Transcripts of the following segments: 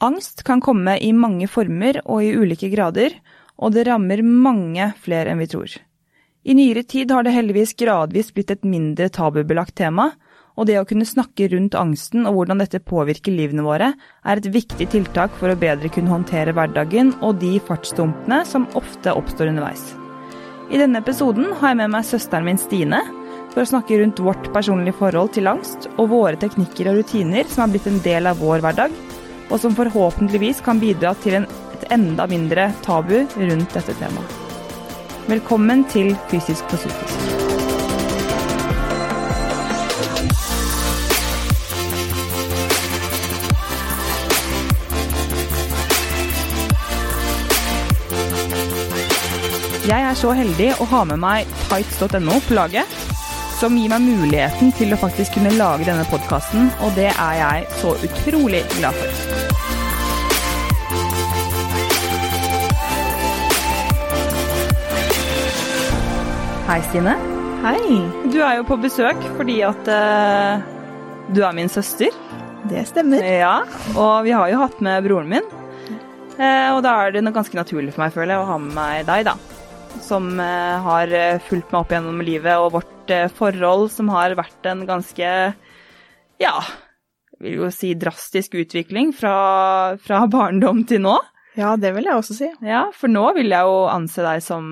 Angst kan komme i mange former og i ulike grader, og det rammer mange flere enn vi tror. I nyere tid har det heldigvis gradvis blitt et mindre tabubelagt tema, og det å kunne snakke rundt angsten og hvordan dette påvirker livene våre, er et viktig tiltak for å bedre kunne håndtere hverdagen og de fartsdumpene som ofte oppstår underveis. I denne episoden har jeg med meg søsteren min Stine for å snakke rundt vårt personlige forhold til angst og våre teknikker og rutiner som har blitt en del av vår hverdag, og som forhåpentligvis kan bidra til en, et enda mindre tabu rundt dette temaet. Velkommen til Fysisk på psykisk. Jeg er så heldig å ha med meg tights.no på laget, som gir meg muligheten til å faktisk kunne lage denne podkasten, og det er jeg så utrolig glad for. Hei, Stine. Hei. Du er jo på besøk fordi at uh, du er min søster. Det stemmer. Ja, og vi har jo hatt med broren min. Uh, og da er det noe ganske naturlig for meg, føler jeg, å ha med meg deg, da. Som uh, har fulgt meg opp gjennom livet og vårt forhold, som har vært en ganske, ja, vil jo si drastisk utvikling fra, fra barndom til nå. Ja, det vil jeg også si. Ja, for nå vil jeg jo anse deg som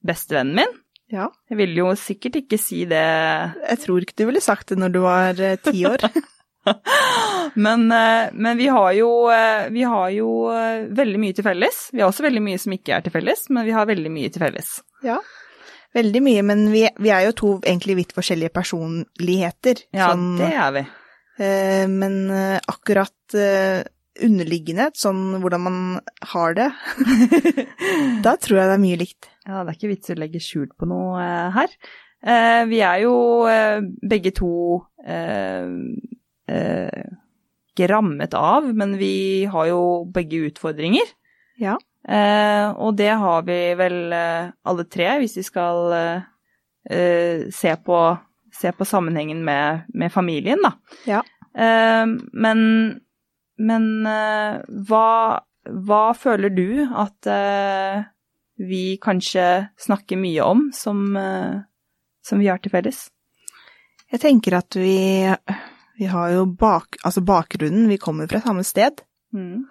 bestevennen min. Ja. Jeg vil jo sikkert ikke si det Jeg tror ikke du ville sagt det når du var eh, ti år. Men, eh, men vi har jo, eh, vi har jo veldig mye til felles. Vi har også veldig mye som ikke er til felles, men vi har veldig mye til felles. ja. Veldig mye, men vi, vi er jo to egentlig vidt forskjellige personligheter. Ja, Sånn, det er vi. men akkurat underliggende, sånn hvordan man har det, da tror jeg det er mye likt. Ja, det er ikke vits å legge skjul på noe eh, her. Eh, vi er jo eh, begge to eh, eh, ikke rammet av, men vi har jo begge utfordringer. Ja. Eh, og det har vi vel alle tre, hvis vi skal se, på, se på sammenhengen med, med familien, da. Ja. Men men uh, hva, hva føler du at uh, vi kanskje snakker mye om som, uh, som vi har til felles? Jeg tenker at vi, vi har jo bak, altså bakgrunnen, vi kommer fra samme sted. Mm.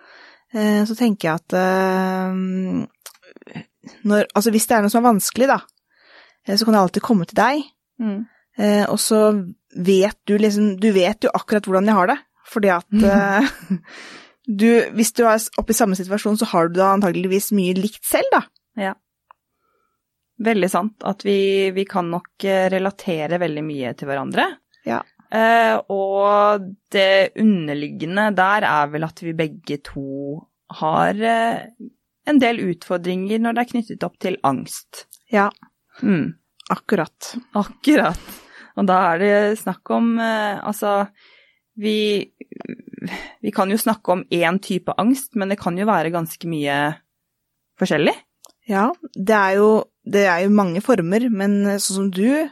Så tenker jeg at når, altså hvis det er noe som er vanskelig, da, så kan det alltid komme til deg. Mm. Og så vet du liksom Du vet jo akkurat hvordan jeg har det. Fordi at eh, du Hvis du er oppe i samme situasjon, så har du da antageligvis mye likt selv, da. Ja. Veldig sant. At vi, vi kan nok eh, relatere veldig mye til hverandre. Ja. Eh, og det underliggende der er vel at vi begge to har eh, en del utfordringer når det er knyttet opp til angst. Ja, Mm. akkurat. Akkurat. Og da er det snakk om eh, Altså, vi Vi kan jo snakke om én type angst, men det kan jo være ganske mye forskjellig. Ja, det er jo, det er jo mange former, men sånn som du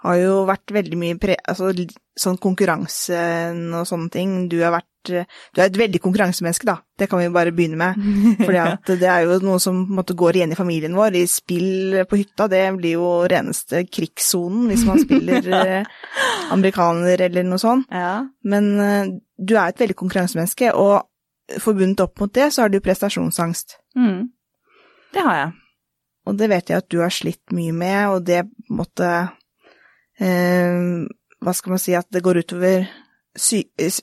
har jo vært veldig mye pre... Altså sånn konkurransen og sånne ting. Du har vært Du er et veldig konkurransemenneske, da. Det kan vi bare begynne med. Fordi det er jo noe som måte går igjen i familien vår. I spill på hytta, det blir jo reneste krigssonen hvis man spiller eh, amerikaner eller noe sånt. Ja. Men eh, du er et veldig konkurransemenneske, og forbundet opp mot det, så har du prestasjonsangst. Mm. Det har jeg. Og det vet jeg at du har slitt mye med, og det på en måte eh, Hva skal man si, at det går utover sy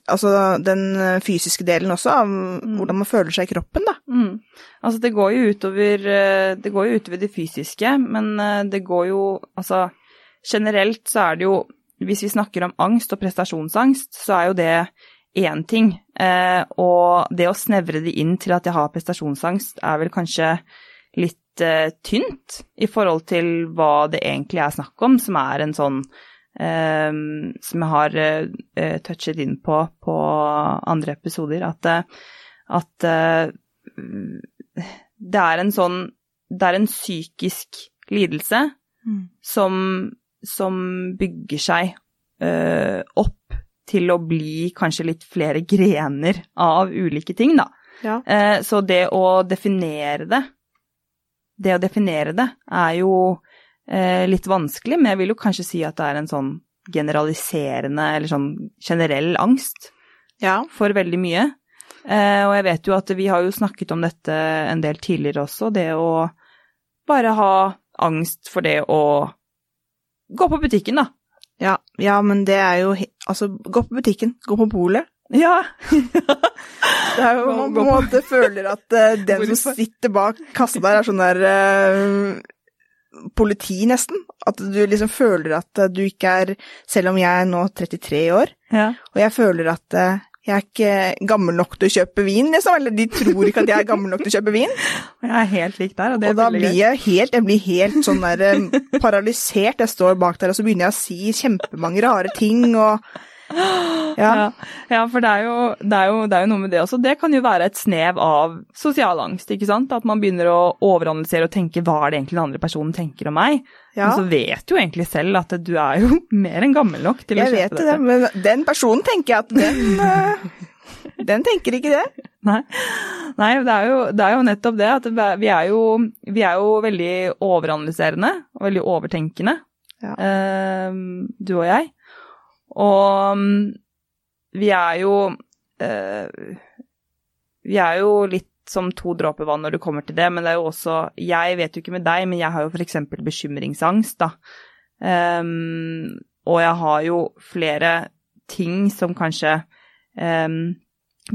altså den fysiske delen også, av hvordan man føler seg i kroppen, da. Mm. Altså, det går jo utover eh, Det går jo utover det fysiske, men eh, det går jo Altså, generelt så er det jo Hvis vi snakker om angst og prestasjonsangst, så er jo det én ting. Eh, og det å snevre det inn til at jeg har prestasjonsangst, er vel kanskje litt eh, tynt i forhold til hva det egentlig er snakk om, som er en sånn eh, Som jeg har eh, touchet inn på på andre episoder, at, eh, at eh, det er en sånn Det er en psykisk lidelse Mm. som, som bygger seg eh, opp til å bli kanskje litt flere grener av ulike ting, da. Ja. Eh, så det å definere det, det å definere det, er jo litt vanskelig, men jeg vil jo kanskje si at det er en sånn generaliserende eller sånn generell angst ja. for veldig mye. Eh, og jeg vet jo at vi har jo snakket om dette en del tidligere også, det å bare ha angst for det å gå på butikken, da. Ja, ja, men det er jo Altså, gå på butikken, gå på polet. Ja. Det er jo man på en måte føler at uh, den som sitter bak kassa der, er sånn der eh, politi, nesten. At du liksom føler at eh, du ikke er Selv om jeg er nå 33 år, ja. og jeg føler at eh, jeg er ikke gammel nok til å kjøpe vin, liksom. Eller de tror ikke at jeg er gammel nok til å kjøpe vin. Jeg er helt lik der, og det er Og da veldig blir gøy. jeg helt, jeg blir helt sånn der eh, paralysert. Jeg står bak der, og så begynner jeg å si kjempemange rare ting, og ja. Ja, ja for det er, jo, det, er jo, det er jo noe med det også. Det kan jo være et snev av sosial angst, ikke sant? At man begynner å overanalysere og tenke hva er det egentlig den andre personen tenker om meg? Ja. Men så vet du egentlig selv at du er jo mer enn gammel nok til å Jeg vet det, men den personen tenker jeg at den eh, Den tenker ikke det. Nei, Nei det, er jo, det er jo nettopp det at vi er jo, vi er jo veldig overanalyserende og veldig overtenkende, Ja. eh, du og jeg. Og mm, vi er jo eh, Vi er jo litt som to dråper vann når det kommer til det, men det er jo også Jeg vet jo ikke med deg, men jeg har jo f.eks. bekymringsangst, da. Um, og jeg har jo flere ting som kanskje um,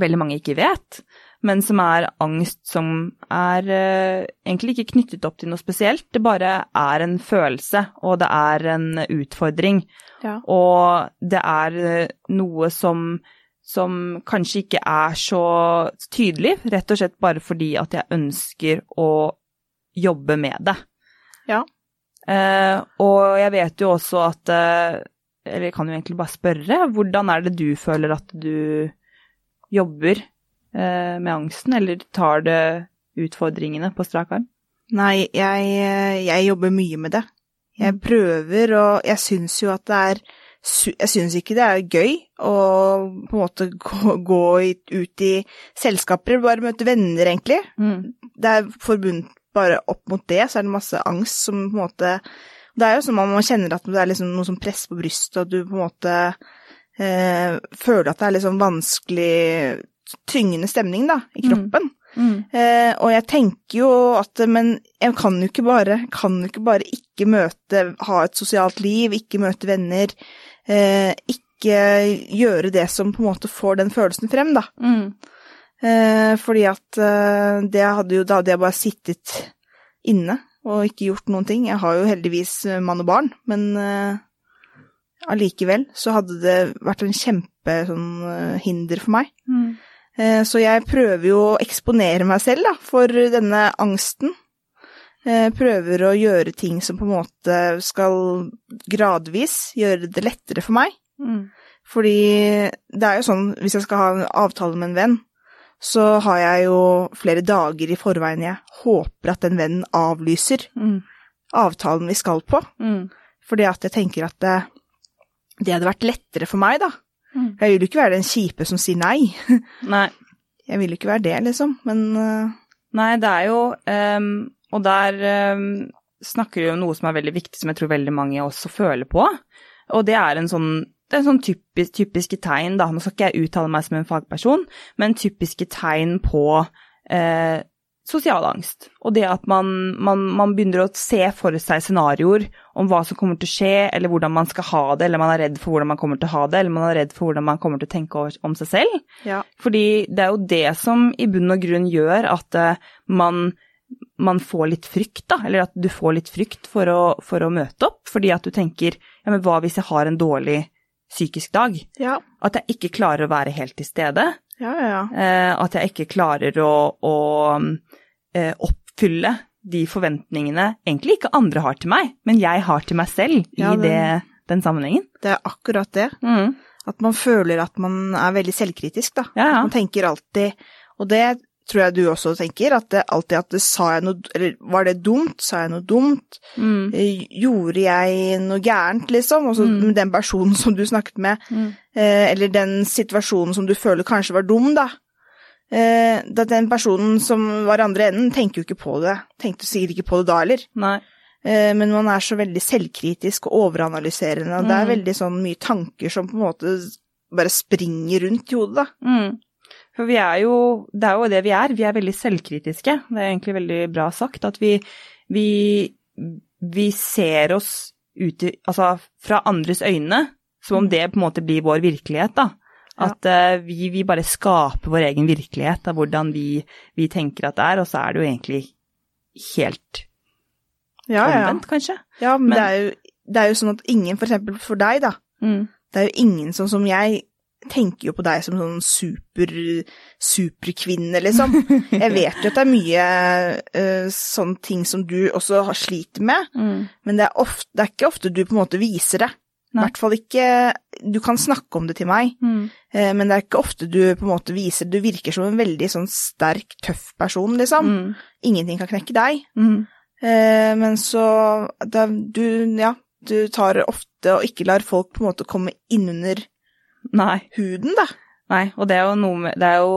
veldig mange ikke vet, men som er angst som er eh, egentlig ikke knyttet opp til noe spesielt. Det bare er en følelse, og det er en utfordring. Ja. Og det er eh, noe som, som kanskje ikke er så tydelig, rett og slett bare fordi at jeg ønsker å jobbe med det. Ja. Eh, og jeg vet jo også at eh, Eller jeg kan jo egentlig bare spørre, hvordan er det du føler at du jobber med angsten, eller tar det utfordringene på strak arm? Nei, jeg, jeg jobber mye med det. Jeg prøver, og jeg syns jo at det er Jeg syns ikke det er gøy å på en måte gå, gå ut i selskaper, bare møte venner, egentlig. Det er forbundet bare opp mot det, så er det masse angst som på en måte Det er jo som om man kjenner at det er liksom noe som presser på brystet, og du på en måte eh, føler at det er liksom vanskelig Tyngende stemning, da, i Mm. kroppen. Mm. Eh, og jeg tenker jo at Men jeg kan jo ikke bare, kan jo ikke bare ikke møte Ha et sosialt liv, ikke møte venner. Eh, ikke gjøre det som på en måte får den følelsen frem, da. Mm. Eh, fordi at eh, det hadde jo Da hadde jeg bare sittet inne og ikke gjort noen ting. Jeg har jo heldigvis eh, mann og barn, men eh, allikevel så hadde det vært en kjempe sånn hinder for meg. Mm. Eh, Så jeg prøver jo å eksponere meg selv da, for denne angsten. Jeg Prøver å gjøre ting som på en måte skal gradvis gjøre det lettere for meg. Mm. Fordi det er jo sånn, hvis jeg skal ha en avtale med en venn, så har jeg jo flere dager i forveien jeg håper at den vennen avlyser Mm. avtalen vi skal på. Mm. Fordi at jeg tenker at det, det hadde vært lettere for meg, da. Mm. Jeg vil jo ikke være den kjipe som sier nei. Nei. Jeg vil jo ikke være det, liksom. Men uh... Nei, det er jo um, Og der um, snakker vi om noe som er veldig viktig, som jeg tror veldig mange også føler på. Og det er en sånn, det er en sånn typisk, typiske tegn, da. Nå skal ikke jeg uttale meg som en fagperson, men typiske tegn på eh, sosial angst. Og det at man, man, man begynner å se for seg scenarioer om hva som kommer til å skje, eller hvordan man skal ha det, eller man er redd for hvordan man kommer til å ha det, eller man er redd for hvordan man kommer til å tenke om seg selv. ja. Fordi det er jo det som i bunn og grunn gjør at eh, man, man får litt frykt, da. Eller at du får litt frykt for å, for å møte opp. Fordi at du tenker ja, men hva hvis jeg har en dårlig psykisk dag? Ja, At jeg ikke klarer å være helt til stede. Ja, ja. Eh, at jeg ikke klarer å, å eh, oppfylle de forventningene egentlig ikke andre har til meg, men jeg har til meg selv i Ja, det- det, den sammenhengen. Det er akkurat det. Mm. At man føler at man er veldig selvkritisk, da. Ja, ja. Man tenker alltid Og det tror jeg du også tenker, at det alltid at det sa jeg noe Eller var det dumt? Sa jeg noe dumt? Mm. Eh, Gjorde jeg noe gærent, liksom? Og så Mm. med den personen som du snakket med, Mm. eh, eller den situasjonen som du føler kanskje var dum, da. Eh, da den personen som var andre enden, tenker jo ikke på det. Tenkte sikkert ikke på det da heller. Nei. Eh, men man er så veldig selvkritisk og overanalyserende, og det er Mm. veldig sånn mye tanker som på en måte bare springer rundt i hodet, da. For vi er jo Det er jo det vi er. Vi er veldig selvkritiske. Det er egentlig veldig bra sagt. At vi Vi, vi ser oss ut i Altså fra andres øyne, som om Mm. det på en måte blir vår virkelighet, da. Ja. At eh, vi, vi bare skaper vår egen virkelighet av hvordan vi, vi tenker at det er, og så er det jo egentlig helt Ja, omvendt, ja. kanskje. ja men, Men- det, er jo, det er jo sånn at ingen, for eksempel for deg, da, Mm. det er jo ingen sånn som jeg tenker jo på deg som sånn super, superkvinne, liksom. Jeg vet jo at det er mye uh, sånne ting som du også har sliter med, Mm. men det er, ofte, det er ikke ofte du på en måte viser det. I hvert fall ikke Du kan snakke om det til meg, Mm. uh, men det er ikke ofte du på en måte viser. Du virker som en veldig sånn sterk, tøff person, liksom. Mm. Ingenting kan knekke deg. Eh, men så det, Du, ja, du tar ofte og ikke lar folk på en måte komme innunder Nei. huden, da. Nei, og det er jo noe med Det er jo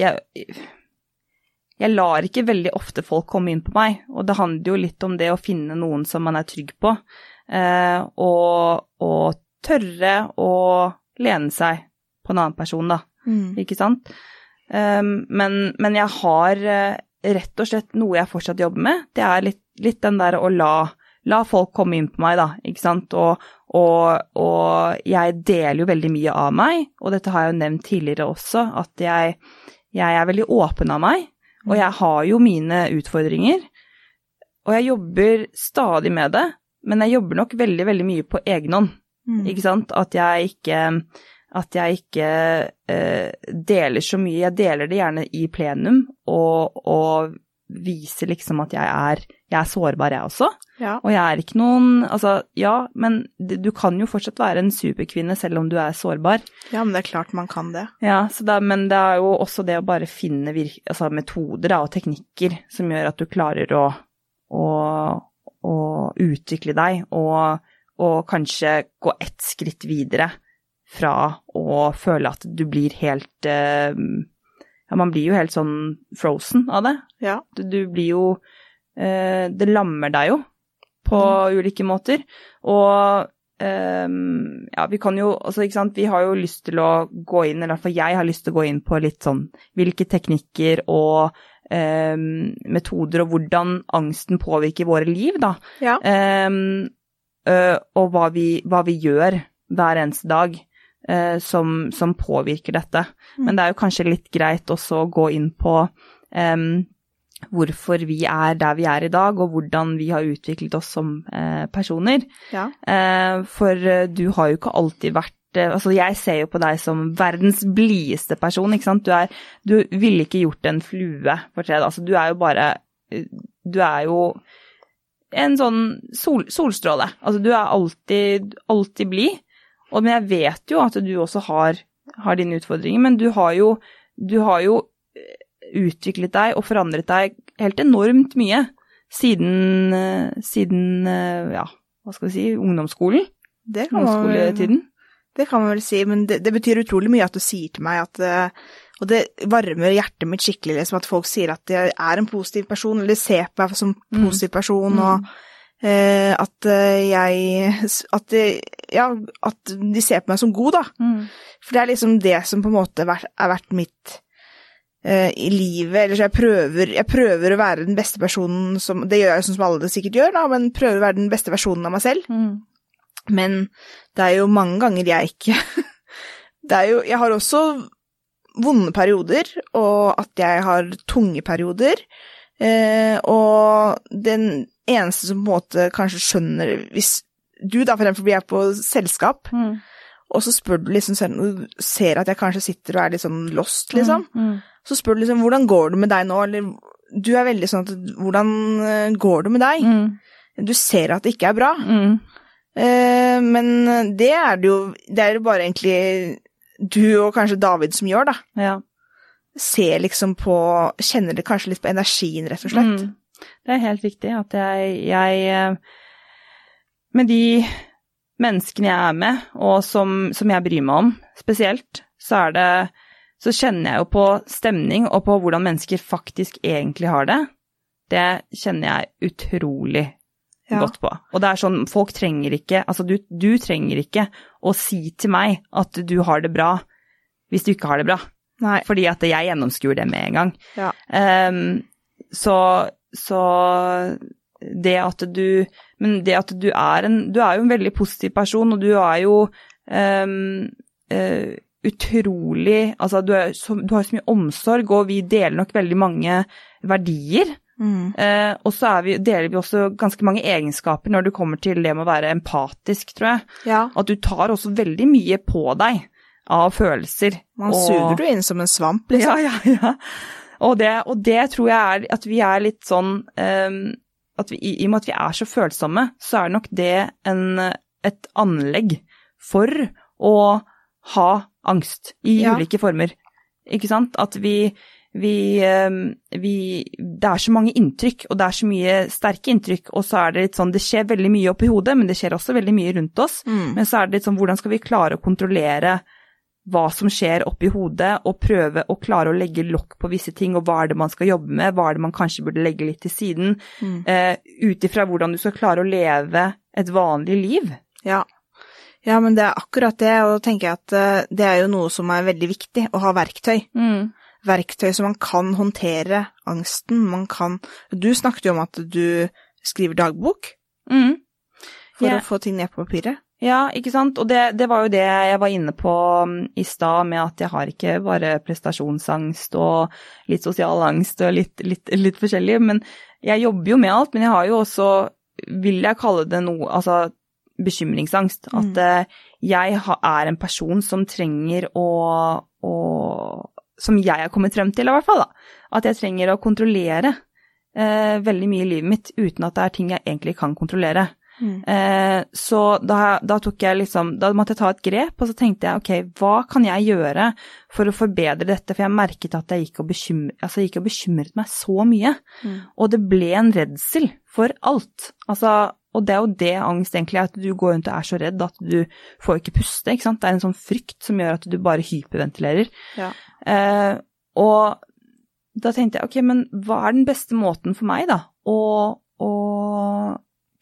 Jeg, jeg lar ikke veldig ofte folk komme inn på meg, og det handler jo litt om det å finne noen som man er trygg på, eh, og, og tørre å lene seg på en annen person, da, ikke sant? Um, men, men jeg har eh, rett og slett noe jeg fortsatt jobber med, det er litt, litt den der å la, la folk komme inn på meg, da, ikke sant, og, og, og jeg deler jo veldig mye av meg, og dette har jeg jo nevnt tidligere også, at jeg, jeg er veldig åpen av meg, og jeg har jo mine utfordringer, og jeg jobber stadig med det, men jeg jobber nok veldig, veldig mye på egen hånd, Mm. ikke sant, at jeg ikke, at jeg ikke eh, deler så mye, jeg deler det gjerne i plenum, og, og viser liksom at jeg er, jeg er sårbar jeg også, Ja. og jeg er ikke noen, altså, ja, men du kan jo fortsatt være en superkvinne selv om du er sårbar. ja, men det er klart man kan det. Ja, så det, men det er jo også det å bare finne virk, altså metoder da, og teknikker som gjør at du klarer å, å, å utvikle deg, og, og kanskje gå ett skritt videre fra å føle at du blir helt eh, Ja, man blir jo helt sånn frozen av det. Ja. Du, du blir jo Det lammer deg jo på ulike måter. Og ehm, ja, vi kan jo altså, ikke sant, vi har jo lyst til å gå inn, eller i hvert fall jeg har lyst til å gå inn på litt sånn hvilke teknikker og ehm, metoder og hvordan angsten påvirker våre liv, da. Ja. Ø, og hva vi, hva vi gjør hver eneste dag eh, som, som påvirker dette. Mm. Men det er jo kanskje litt greit også å gå inn på em, hvorfor vi er der vi er i dag, og hvordan vi har utviklet oss som eh, personer. Ja. Eh, for eh, du har jo ikke alltid vært eh, Altså, jeg ser jo på deg som verdens blideste person, ikke sant. Du er Du ville ikke gjort en flue for tre. Altså, du er jo bare Du er jo en sånn sol, solstråle. Altså, du er alltid, alltid blid. Og Men jeg vet jo at du også har, har dine utfordringer, men du har jo Du har jo utviklet deg og forandret deg helt enormt mye siden, eh, siden eh, ja, hva skal vi si, ungdomsskolen? Det kan Ungdomsskoletiden? det kan man vel si, men det, det betyr utrolig mye at du sier til meg at eh, Og det varmer hjertet mitt skikkelig, liksom, at folk sier at jeg er en positiv person, eller ser på meg som en positiv person, Mm. og eh, at jeg At ja, at de ser på meg som god, da. Mm. For det er liksom det som på en måte har vært, har vært mitt i livet. Eller så jeg prøver, jeg prøver å være den beste personen som Det gjør jeg sånn som alle det sikkert gjør, da, men prøver å være den beste versjonen av meg selv. Mm. Men det er jo mange ganger jeg ikke Det er jo Jeg har også vonde perioder, og at jeg har tunge perioder. Eh, og den eneste som på en måte kanskje skjønner Hvis du da for eksempel blir på selskap, Mm. Og så spør du liksom selv- du ser at jeg kanskje sitter og er litt sånn lost, liksom. Mm. Så spør du liksom 'hvordan går det med deg nå', eller du er veldig sånn at 'hvordan eh, går det med deg'? Mm. Du ser at det ikke er bra. Mm. Eh, men det er det jo Det er jo bare egentlig du og kanskje David som gjør, da. Ja. ser liksom på Kjenner det kanskje litt på energien, rett og slett. Mm. Det er helt riktig at jeg, jeg eh, Med de menneskene jeg er med, og som, som jeg bryr meg om spesielt, så er det Så kjenner jeg jo på stemning og på hvordan mennesker faktisk egentlig har det. Det kjenner jeg utrolig Ja. godt på. Og det er sånn, folk trenger ikke Altså, du, du trenger ikke å si til meg at du har det bra hvis du ikke har det bra. Nei. Fordi at jeg gjennomskuer det med en gang. Ja. Um, så, så det at du Men det at du er en Du er jo en veldig positiv person, og du er jo um, uh, utrolig Altså, du, er så, du har så mye omsorg, og vi deler nok veldig mange verdier. Mm. Uh, og så vi, deler vi også ganske mange egenskaper når det kommer til det med å være empatisk, tror jeg. Ja. At du tar også veldig mye på deg av følelser. Man og- suger du inn som en svamp, liksom. ja, ja, ja. Og det, og det tror jeg er at vi er litt sånn at vi, i, I og med at vi er så følsomme, så er nok det en, et anlegg for å ha angst i Ja. ulike former. Ikke sant? At vi, vi, ehm, vi Det er så mange inntrykk, og det er så mye sterke inntrykk, og så er det litt sånn Det skjer veldig mye oppi hodet, men det skjer også veldig mye rundt oss. Mm. Men så er det litt sånn, hvordan skal vi klare å kontrollere hva som skjer oppi hodet, og prøve å klare å legge lokk på visse ting, og hva er det man skal jobbe med, hva er det man kanskje burde legge litt til siden, Mm. eh, ut ifra hvordan du skal klare å leve et vanlig liv. Ja. ja, men det er akkurat det, og da tenker jeg at eh, det er jo noe som er veldig viktig, å ha verktøy. Verktøy som man kan håndtere angsten, man kan Du snakket jo om at du skriver dagbok Mm. for yeah. å få ting ned på papiret. Ja, ikke sant, og det, det var jo det jeg var inne på mm, i stad, med at jeg har ikke bare prestasjonsangst og litt sosial angst og litt, litt, litt forskjellig, men jeg jobber jo med alt, men jeg har jo også, vil jeg kalle det noe, altså bekymringsangst. At eh, jeg er en person som trenger å, å Som jeg har kommet frem til, i hvert fall, da. At jeg trenger å kontrollere eh, veldig mye i livet mitt uten at det er ting jeg egentlig kan kontrollere. Mm. Eh, så da, da tok jeg liksom Da måtte jeg ta et grep, og så tenkte jeg ok, hva kan jeg gjøre for å forbedre dette? For jeg merket at jeg gikk og, bekymret, altså, gikk og bekymret meg så mye. Mm. Og det ble en redsel for alt. Altså, og det er jo det angst egentlig er, at du går rundt og er så redd at du får ikke puste, ikke sant. Det er en sånn frykt som gjør at du bare hyperventilerer. Ja. Eh, og da tenkte jeg ok, men hva er den beste måten for meg, da? Å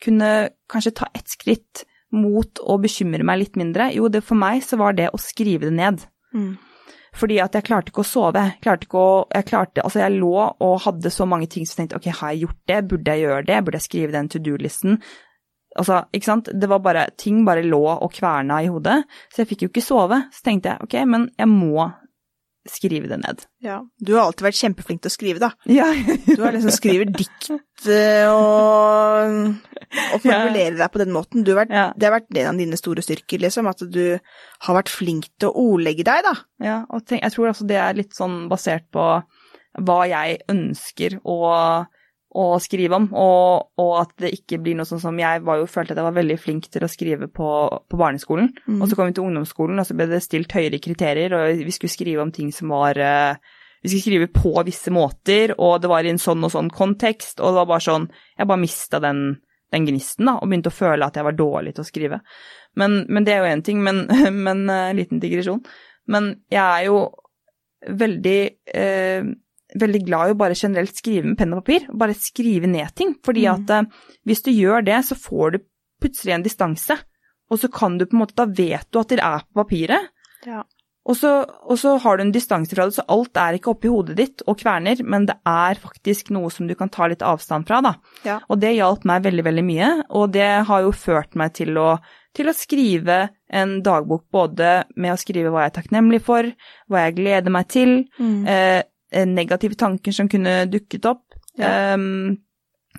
kunne kanskje ta ett skritt mot å bekymre meg litt mindre? Jo, det for meg så var det å skrive det ned. Mm. Fordi at jeg klarte ikke å sove. Jeg klarte ikke å Jeg klarte Altså, jeg lå og hadde så mange ting som tenkte ok, har jeg gjort det? Burde jeg gjøre det? Burde jeg skrive den to do-listen? Altså, ikke sant. Det var bare Ting bare lå og kverna i hodet. Så jeg fikk jo ikke sove. Så tenkte jeg ok, men jeg må skrive det ned. Ja. Du har alltid vært kjempeflink til å skrive, da. Ja. Du har liksom skriver dikt eh, og, og formulerer deg på den måten. Du har vært, Ja. Det har vært en av dine store styrker, liksom, at du har vært flink til å ordlegge deg, da. Ja, og tenk, jeg tror altså det er litt sånn basert på hva jeg ønsker å, å skrive om, og, og at det ikke blir noe sånn som jeg var jo, følte at jeg var veldig flink til å skrive på, på barneskolen, Mm. og så kom vi til ungdomsskolen, og så ble det stilt høyere kriterier, og vi skulle skrive om ting som var eh, vi skulle skrive på visse måter, og det var i en sånn og sånn kontekst, og det var bare sånn Jeg bare mista den, den gnisten, da, og begynte å føle at jeg var dårlig til å skrive. Men, men det er jo én ting, men, men eh, liten digresjon. Men jeg er jo veldig eh, veldig glad i å bare generelt skrive med penn og papir. Bare skrive ned ting. Fordi Mm. at eh, hvis du gjør det, så får du plutselig en distanse. Og så kan du på en måte Da vet du at det er på papiret. Ja. Og så, og så har du en distanse fra det, så alt er ikke oppi hodet ditt og kverner, men det er faktisk noe som du kan ta litt avstand fra, da. Ja. Og det hjalp meg veldig, veldig mye, og det har jo ført meg til å, til å skrive en dagbok både med å skrive hva jeg er takknemlig for, hva jeg gleder meg til, Mm. eh, negative tanker som kunne dukket opp, Ja. Um,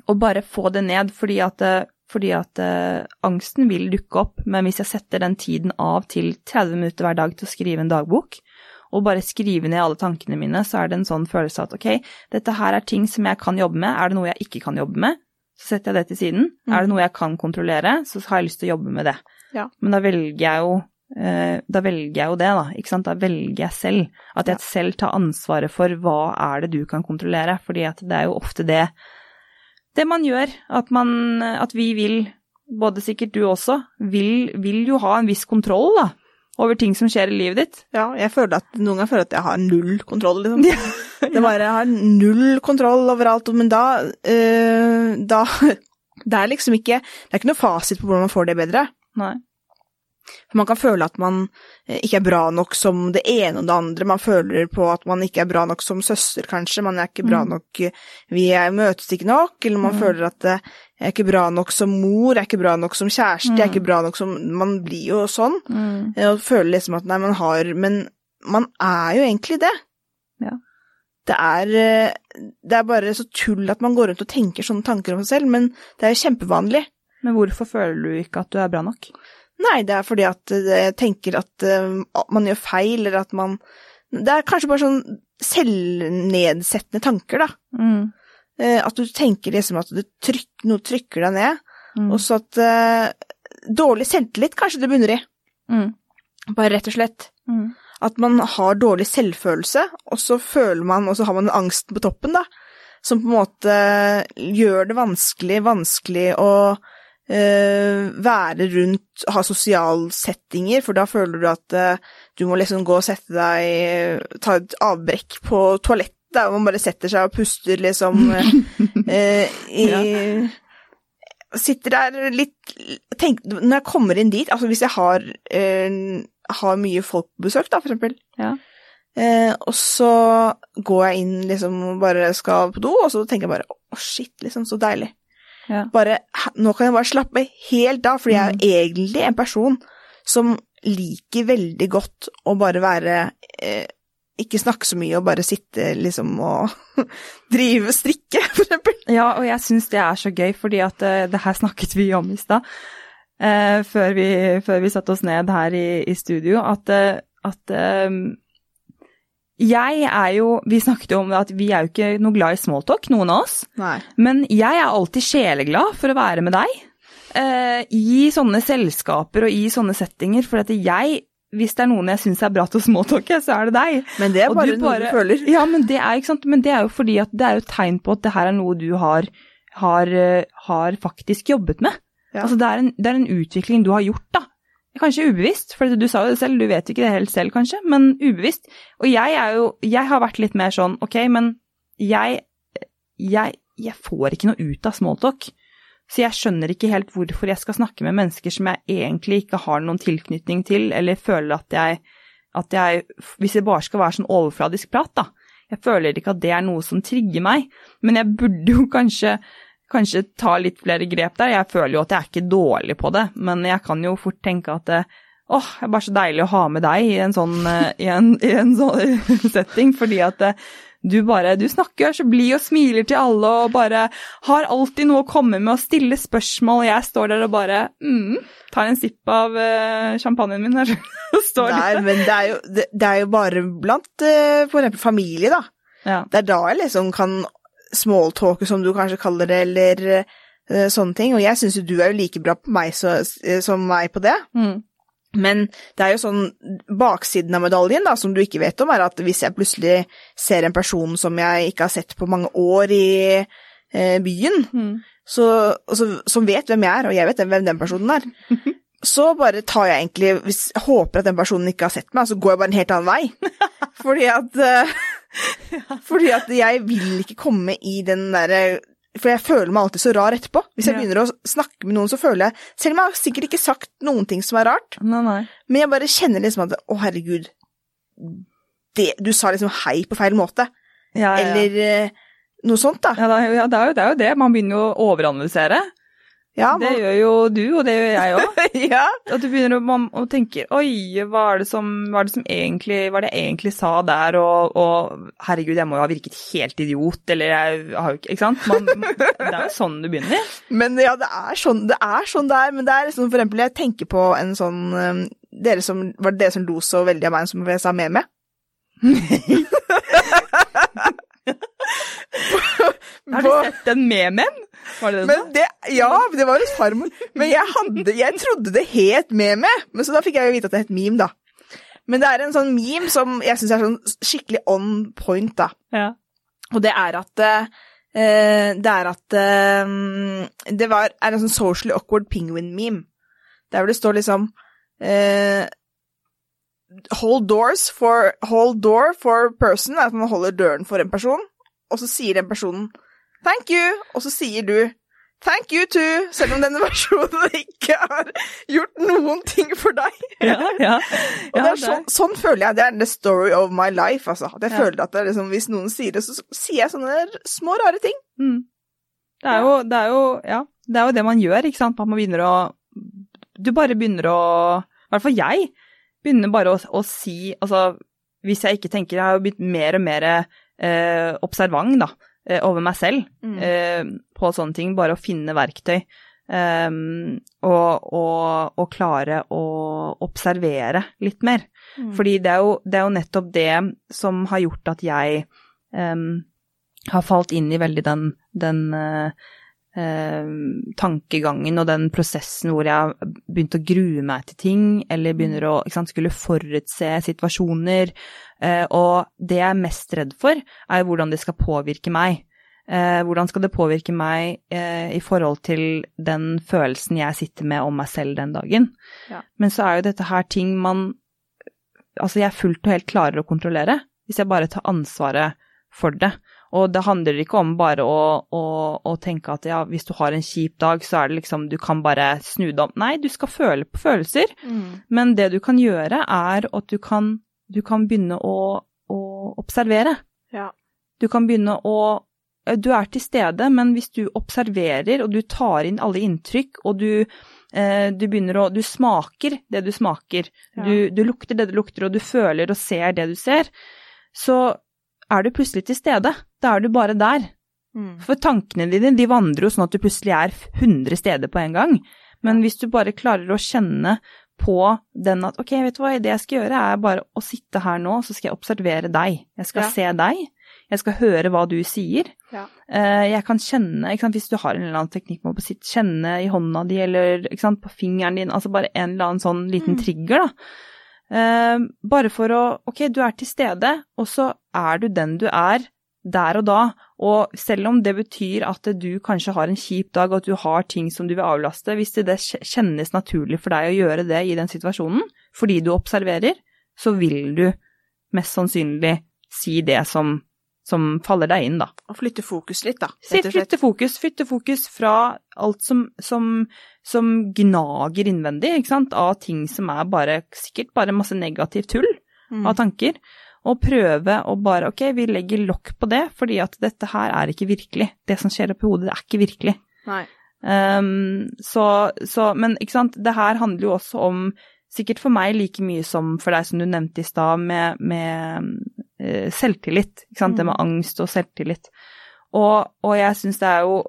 og bare få det ned, fordi at, eh, fordi at uh, angsten vil dukke opp, men hvis jeg setter den tiden av til 30 minutter hver dag til å skrive en dagbok, og bare skrive ned alle tankene mine, så er det en sånn følelse at ok, dette her er ting som jeg kan jobbe med, er det noe jeg ikke kan jobbe med, så setter jeg det til siden. Mm. Er det noe jeg kan kontrollere, så har jeg lyst til å jobbe med det. Ja. Men da velger jeg jo eh, da velger jeg jo det, da. Ikke sant? Da velger jeg selv. At jeg selv tar ansvaret for hva er det du kan kontrollere. Fordi at det er jo ofte det det man gjør. At man At vi vil, både sikkert du også, vil, vil jo ha en viss kontroll, da. Over ting som skjer i livet ditt. Ja, jeg føler at noen ganger føler jeg at jeg har null kontroll, liksom. det bare, jeg har null kontroll overalt, men da, øh, da Det er liksom ikke Det er ikke noe fasit på hvordan man får det bedre. Nei. Man kan føle at man eh, ikke er bra nok som det ene og det andre. Man føler på at man ikke er bra nok som søster, kanskje. Man er ikke bra Mm. nok eh, Vi er møtes ikke nok. Eller man Mm. føler at eh, jeg er ikke bra nok som mor, jeg er ikke bra nok som kjæreste, jeg er Mm. ikke bra nok som Man blir jo sånn. Mm. Og føler liksom at nei, man har Men man er jo egentlig det. Ja. Det er, det er bare så tull at man går rundt og tenker sånne tanker om seg selv, men det er jo kjempevanlig. Men hvorfor føler du ikke at du er bra nok? Nei, det er fordi at eh, jeg tenker at eh, man gjør feil, eller at man Det er kanskje bare sånn selvnedsettende tanker, da. Mm. Eh, At du tenker liksom at det tryk, noe trykker deg ned, Mm. og så at Dårlig selvtillit kanskje det bunner i, Mm. bare rett og slett. Mm. At man har dårlig selvfølelse, og så føler man, og så har man den angsten på toppen, da. Som på en måte gjør det vanskelig, vanskelig å være rundt, ha sosialsettinger, for da føler du at eh, du må liksom gå og sette deg, ta et avbrekk på toalettet, og man bare setter seg og puster liksom eh, i Sitter der litt tenk, Når jeg kommer inn dit, altså hvis jeg har, eh, har mye folk på besøk, da, for eksempel, Ja. Eh, og så går jeg inn liksom og bare skal på do, og så tenker jeg bare å shit, liksom, så deilig. Ja. Bare, nå kan jeg bare slappe helt av, fordi jeg er egentlig en person som liker veldig godt å bare være eh, Ikke snakke så mye og bare sitte liksom og drive strikke, for eksempel. Ja, og jeg syns det er så gøy, fordi at eh, det her snakket vi om i stad, eh, før, vi, før vi satte oss ned her i, i studio, at, eh, at eh, jeg er jo Vi snakket jo om at vi er jo ikke noe glad i smalltalk, noen av oss. Nei. Men jeg er alltid sjeleglad for å være med deg. Uh, I sånne selskaper og i sånne settinger, for at jeg hvis det er noen jeg syns er bra til å småtalke, så er det deg. Men det er bare du noe du føler. Ja, men det er, ikke sant? Men det er jo fordi at det er jo tegn på at det her er noe du har, har, eh, har faktisk jobbet med. Ja. Altså det er, en, det er en utvikling du har gjort, da. Kanskje ubevisst, for du sa jo det selv, du vet ikke det helt selv kanskje, men ubevisst. Og jeg er jo, jeg har vært litt mer sånn, ok, men jeg, jeg, jeg får ikke noe ut av smalltalk. Så jeg skjønner ikke helt hvorfor jeg skal snakke med mennesker som jeg egentlig ikke har noen tilknytning til, eller føler at jeg, at jeg Hvis det bare skal være sånn overfladisk prat, da. Jeg føler ikke at det er noe som trigger meg, men jeg burde jo kanskje, kanskje ta litt flere grep der. Jeg føler jo at jeg er ikke dårlig på det, men jeg kan jo fort tenke at det, åh, det er bare så deilig å ha med deg i en sånn, eh, i en, i en sånn setting, fordi at eh, du bare, du snakker så blid og smiler til alle og bare har alltid noe å komme med og stille spørsmål, og jeg står der og bare mm, tar en sipp av uh, champagnen min her. og står Nei, litt. men det er jo, det, det er jo bare blant uh, for eksempel familie, da. Ja. Det er da jeg liksom kan smalltalke, som du kanskje kaller det, eller uh, sånne ting. Og jeg syns jo du er jo like bra på meg så, eh, som meg på det. Mm. Men det er jo sånn baksiden av medaljen, da, som du ikke vet om, er at hvis jeg plutselig ser en person som jeg ikke har sett på mange år i uh, byen, Mm. så, så, som vet hvem jeg er, og jeg vet hvem den personen er, så bare tar jeg egentlig Hvis jeg håper at den personen ikke har sett meg, så går jeg bare en helt annen vei. Fordi at eh, Fordi at jeg vil ikke komme i den derre For jeg føler meg alltid så rar etterpå. Hvis jeg begynner å snakke med noen, så føler jeg Selv om jeg har sikkert ikke sagt noen ting som er rart, Nei, nei. men jeg bare kjenner liksom at Å, herregud. Det, du sa liksom hei på feil måte. Ja, ja. Eller eh, noe sånt, da. ja, er det er jo det. Man begynner jo å overanalysere. Ja, Det gjør jo du, og det gjør jeg òg. ja. At du begynner å, å tenke Oi, hva er det som, hva er det som egentlig Hva er det jeg egentlig sa der, og, og herregud, jeg må jo ha virket helt idiot, eller jeg har jo ikke Ikke sant? Man, det er jo sånn du begynner. Men ja, det er sånn det er, sånn det er. Men det er liksom, for eksempel, jeg tenker på en sånn um, dere som, Var det dere som lo så veldig av meg som jeg sa med meg? Nei. Har du sett den memen? Var det det? Men det, ja, det var hos farmor. Men jeg, hadde, jeg trodde det het meme, men så da fikk jeg jo vite at det het meme, da. Men det er en sånn meme som jeg syns er sånn skikkelig on point, da. Ja. Og det er at eh, Det er at eh, Det var, er en sånn socially awkward penguin-meme. Der hvor det står liksom eh, Hold doors for Hold door for person, at man holder døren for en person, og så sier den personen thank you, og så sier du thank you too, selv om denne versjonen ikke har gjort noen ting for deg. Ja, ja. Er sånn, sånn føler jeg det er the story of my life, altså. At jeg Ja. føler at det liksom, hvis noen sier det, så sier jeg sånne små, rare ting. Mm. Det er jo, det er jo, ja, det er jo det man gjør, ikke sant? Man begynner å Du bare begynner å I hvert fall jeg begynner bare å, å si Altså, hvis jeg ikke tenker Jeg har jo blitt mer og mer eh, observant, da, over meg selv Mm. eh, på sånne ting. Bare å finne verktøy. Um, og, og, og klare å observere litt mer. Mm. Fordi det er, jo, det er jo nettopp det som har gjort at jeg um, har falt inn i veldig den, den eh, tankegangen og den prosessen hvor jeg har begynt å grue meg til ting, eller begynner å sant, skulle forutse situasjoner. Eh, og det jeg er mest redd for, er hvordan det skal påvirke meg. Eh, hvordan skal det påvirke meg eh, i forhold til den følelsen jeg sitter med om meg selv den dagen? Ja. Men så er jo dette her ting man altså jeg fullt og helt klarer å kontrollere, hvis jeg bare tar ansvaret for det. Og det handler ikke om bare å, å, å tenke at ja, hvis du har en kjip dag, så er det liksom du kan bare snu det om. Nei, du skal føle på følelser, Mm. men det du kan gjøre, er at du kan, du kan begynne å, å observere. Ja. Du kan begynne å Du er til stede, men hvis du observerer, og du tar inn alle inntrykk, og du, eh, du begynner å Du smaker det du smaker, Ja. du, du lukter det du lukter, og du føler og ser det du ser, så er du plutselig til stede. Da er du bare der. Mm. For tankene dine de vandrer jo sånn at du plutselig er 100 steder på en gang. Men hvis du bare klarer å kjenne på den at ok, vet du hva, det jeg skal gjøre er bare å sitte her nå, så skal jeg observere deg. Jeg skal Ja. se deg. Jeg skal høre hva du sier. Ja. Eh, Jeg kan kjenne, sant, hvis du har en eller annen teknikk med å sitte, kjenne i hånda di eller sant, på fingeren din, altså bare en eller annen sånn liten Mm. trigger, da. Eh, Bare for å Ok, du er til stede, og så er du den du er der og da. Og selv om det betyr at du kanskje har en kjip dag, og at du har ting som du vil avlaste, hvis det kjennes naturlig for deg å gjøre det i den situasjonen, fordi du observerer, så vil du mest sannsynlig si det som, som faller deg inn, da. Og flytte fokus litt, da. Sitt Rett og slett. flytte fokus, flytte fokus fra alt som, som, som gnager innvendig, ikke sant, av ting som er bare, sikkert bare masse negativt tull Mm. av tanker, og prøve å bare, ok, vi legger lokk på det, fordi at dette her er ikke virkelig. Det som skjer oppi hodet, det er ikke virkelig. Nei. Um, så, så, men ikke sant, det her handler jo også om, sikkert for meg like mye som for deg som du nevnte i stad, med, med uh, selvtillit, ikke sant, det med angst og selvtillit. Og, og jeg syns det er jo